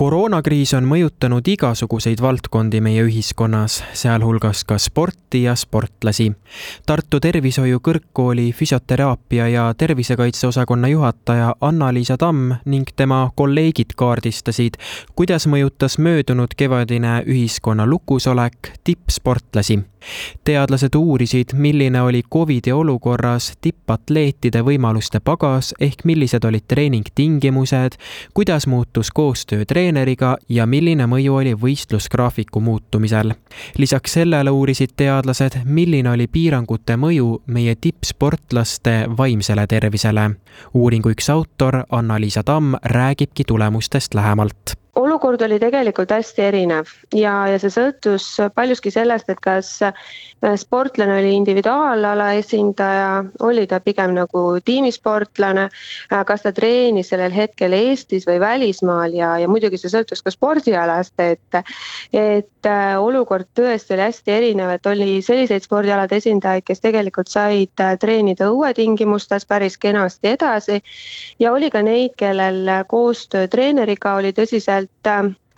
koroonakriis on mõjutanud igasuguseid valdkondi meie ühiskonnas, sealhulgas ka sporti ja sportlasi. Tartu Tervishoiu Kõrgkooli füsioteraapia ja tervisekaitse osakonna juhataja Anna-Liisa Tamm ning tema kolleegid kaardistasid, kuidas mõjutas möödunud kevadine ühiskonna lukusolek tippsportlasi teadlased uurisid, milline oli Covidi olukorras tippatleetide võimaluste pagas ehk millised olid treeningtingimused, kuidas muutus koostöö treeneriga ja milline mõju oli võistlusgraafiku muutumisel. lisaks sellele uurisid teadlased, milline oli piirangute mõju meie tippsportlaste vaimsele tervisele. uuringu üks autor Anna-Liisa Tamm räägibki tulemustest lähemalt olukord oli tegelikult hästi erinev ja, ja see sõltus paljuski sellest, et kas äh, sportlane oli individuaalala esindaja, oli ta pigem nagu tiimisportlane, äh, kas ta treenis sellel hetkel Eestis või välismaal ja, ja muidugi see sõltus ka spordialast, et et äh, olukord tõesti oli hästi erinev, et oli selliseid spordialade esindajaid, kes tegelikult said treenida õuetingimustes päris kenasti edasi ja oli ka neid, kellel koostöö treeneriga oli tõsiselt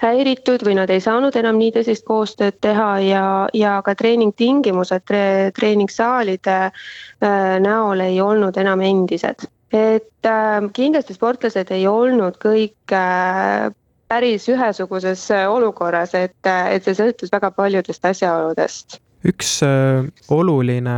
häiritud või nad ei saanud enam nii tõsist koostööd teha ja, ja ka treeningtingimused tre, treeningsaalide äh, näol ei olnud enam endised. et äh, kindlasti sportlased ei olnud kõik äh, päris ühesuguses olukorras, et, et see sõltus väga paljudest asjaoludest üks äh, oluline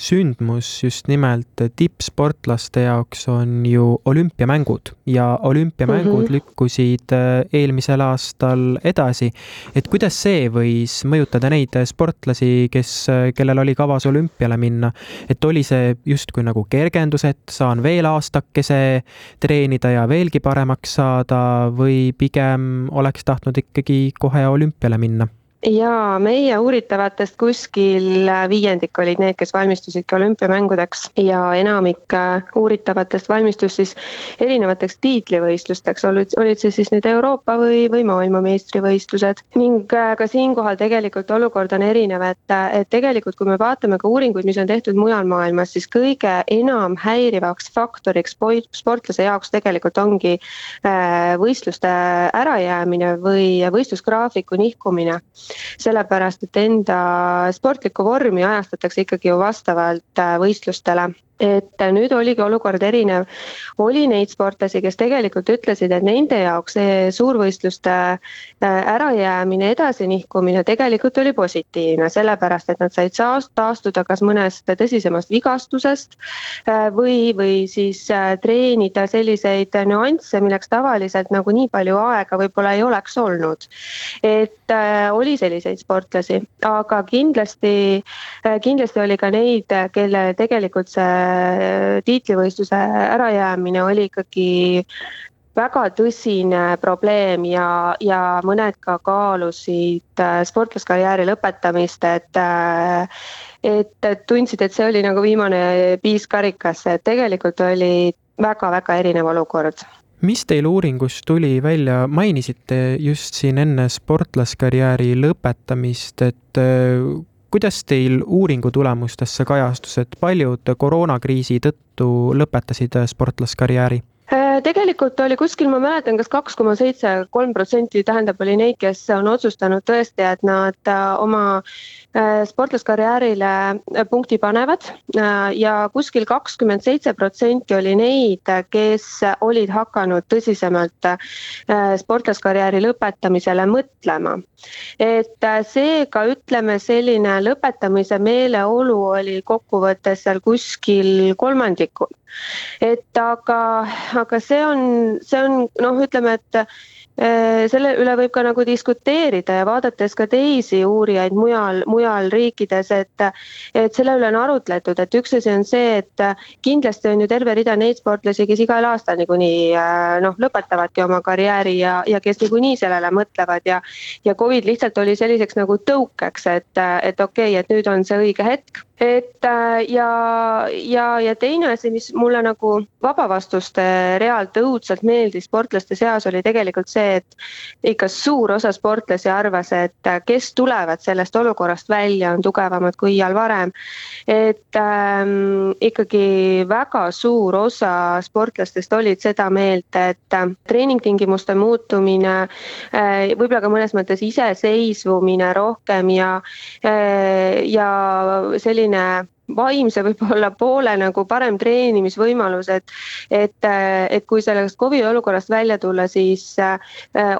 sündmus just nimelt tippsportlaste jaoks on ju olümpiamängud ja olümpiamängud mm -hmm. lükkusid äh, eelmisel aastal edasi. et kuidas see võis mõjutada neid sportlasi, kes, äh, kellel oli kavas olümpiale minna, et oli see justkui nagu kergendus, et saan veel aastakese treenida ja veelgi paremaks saada või pigem oleks tahtnud ikkagi kohe olümpiale minna? Jaa, meie uuritavatest kuskil viiendik olid need, kes valmistusidki olümpiamängudeks ja enamik äh, uuritavatest valmistus siis erinevateks tiitlivõistlusteks, olid, olid see siis nüüd Euroopa või, või maailmameistrivõistlused. ning äh, ka siinkohal tegelikult olukord on erinev, et, et tegelikult kui me vaatame ka uuringuid, mis on tehtud mujal maailmas, siis kõige enam häirivaks faktoriks sportlase jaoks tegelikult ongi äh, võistluste ärajäämine või võistlusgraafiku nihkumine sellepärast et enda sportlikku vormi ajastatakse ikkagi ju vastavalt äh, võistlustele et nüüd oligi olukord erinev. oli neid sportlasi, kes tegelikult ütlesid, et nende jaoks see suurvõistluste äh, ärajäämine, edasinihkumine tegelikult oli positiivne, sellepärast et nad said taastuda kas mõnest tõsisemast vigastusest äh, või, või siis äh, treenida selliseid nüansse, milleks tavaliselt nagu nii palju aega võib-olla ei oleks olnud. et oli selliseid sportlasi, aga kindlasti, kindlasti oli ka neid, kelle tegelikult see tiitlivõistluse ärajäämine oli ikkagi väga tõsine probleem ja, ja mõned ka kaalusid äh, sportlaskarjääri lõpetamist, et äh, et tundsid, et see oli nagu viimane piis karikasse, et tegelikult oli väga-väga erinev olukord. Mis teil uuringus tuli välja, mainisite just siin enne sportlaskarjääri lõpetamist, et äh, kuidas teil uuringu tulemustesse kajastus, et paljud koroonakriisi tõttu lõpetasid sportlaskarjääri? Äh, tegelikult oli kuskil, ma mäletan, kas kaks koma seitse, kolm protsenti, tähendab, oli neid, kes on otsustanud tõesti, et nad äh, oma äh, sportlaskarjäärile punkti panevad ja kuskil kakskümmend seitse protsenti oli neid, kes olid hakanud tõsisemalt sportlaskarjääri lõpetamisele mõtlema. et seega ütleme, selline lõpetamise meeleolu oli kokkuvõttes seal kuskil kolmandikul et aga, aga see on, see on noh, ütleme, et selle üle võib ka nagu diskuteerida ja vaadates ka teisi uurijaid mujal, mujal riikides, et et selle üle on arutletud, et üks asi on see, et kindlasti on ju terve rida neid sportlasi, kes igal aastal niikuinii äh, noh, lõpetavadki oma karjääri ja, ja kes niikuinii sellele mõtlevad ja ja Covid lihtsalt oli selliseks nagu tõukeks, et, et okei okay,, et nüüd on see õige hetk. Et äh, ja, ja, ja teine asi, mis mulle nagu vabavastuste realt õudselt meeldis sportlaste seas, oli tegelikult see, et ikka suur osa sportlasi arvas, et kes tulevad sellest olukorrast välja, on tugevamad kui iial varem. et ähm, ikkagi väga suur osa sportlastest olid seda meelt, et äh, treeningtingimuste muutumine äh,, võib-olla ka mõnes mõttes iseseisvumine rohkem ja äh,, ja selline vaimse võib-olla poole nagu parem treenimisvõimalus, et et, et kui sellest Covidi olukorrast välja tulla, siis äh,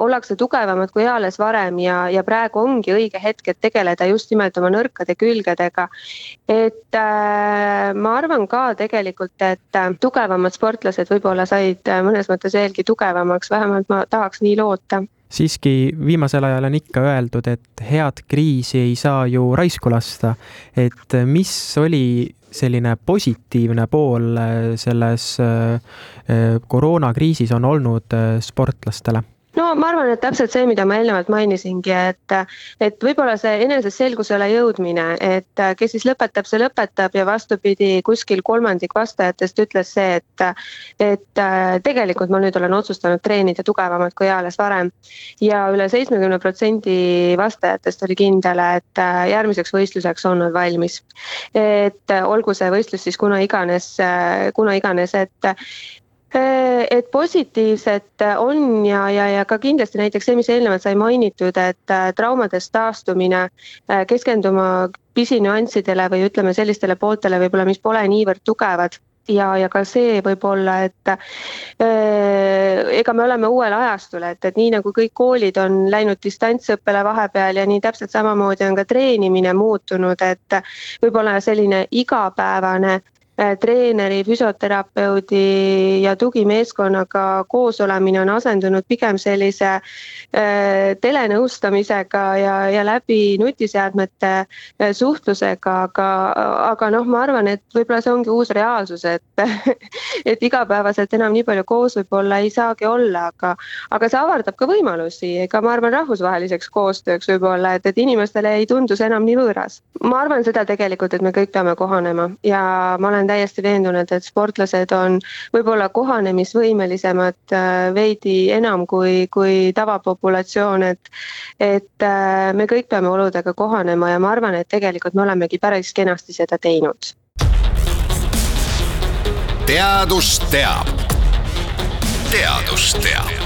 ollakse tugevamad kui eales varem ja, ja praegu ongi õige hetk, et tegeleda just nimelt oma nõrkade külgedega. et äh, ma arvan ka tegelikult, et äh, tugevamad sportlased võib-olla said äh, mõnes mõttes veelgi tugevamaks, vähemalt ma tahaks nii loota siiski viimasel ajal on ikka öeldud, et head kriisi ei saa ju raisku lasta. et mis oli selline positiivne pool selles äh, koroonakriisis on olnud äh, sportlastele? No ma arvan, et täpselt see, mida ma eelnevalt mainisingi, et, et võib-olla see eneseselgusele jõudmine, et kes siis lõpetab, see lõpetab ja vastupidi, kuskil kolmandik vastajatest ütles see, et, et tegelikult ma nüüd olen otsustanud treenida tugevamalt kui eales varem. ja üle seitsmekümne protsendi vastajatest oli kindel, et järgmiseks võistluseks on nad valmis. et olgu see võistlus siis kuna iganes, kuna iganes, et Äh, et positiivset on ja, ja, ja ka kindlasti näiteks see, mis eelnevalt sai mainitud, et äh, traumadest taastumine, keskenduma pisinüanssidele või ütleme sellistele pooltele võib-olla, mis pole niivõrd tugevad. Ja, ja ka see võib-olla, et ega me oleme uuel ajastul, et, et nii nagu kõik koolid on läinud distantsõppele vahepeal ja nii täpselt samamoodi on ka treenimine muutunud, et võib-olla selline igapäevane treeneri, füsioterapeudi ja tugimeeskonnaga koos olemine on asendunud pigem sellise äh, telenõustamisega ja, ja läbi nutiseadmete äh, suhtlusega, aga, aga noh, ma arvan, et võib-olla see ongi uus reaalsus, et et igapäevaselt enam nii palju koos võib-olla ei saagi olla, aga aga see avardab ka võimalusi, ega ma arvan, rahvusvaheliseks koostööks võib-olla, et, et inimestele ei tundu see enam nii võõras. ma arvan seda tegelikult, et me kõik peame kohanema ja ma olen olen täiesti veendunud, et sportlased on võib-olla kohanemisvõimelisemad äh, veidi enam kui, kui tavapopulatsioon, et et äh, me kõik peame oludega kohanema ja ma arvan, et tegelikult me olemegi päris kenasti seda teinud. teadus teab. teadus teab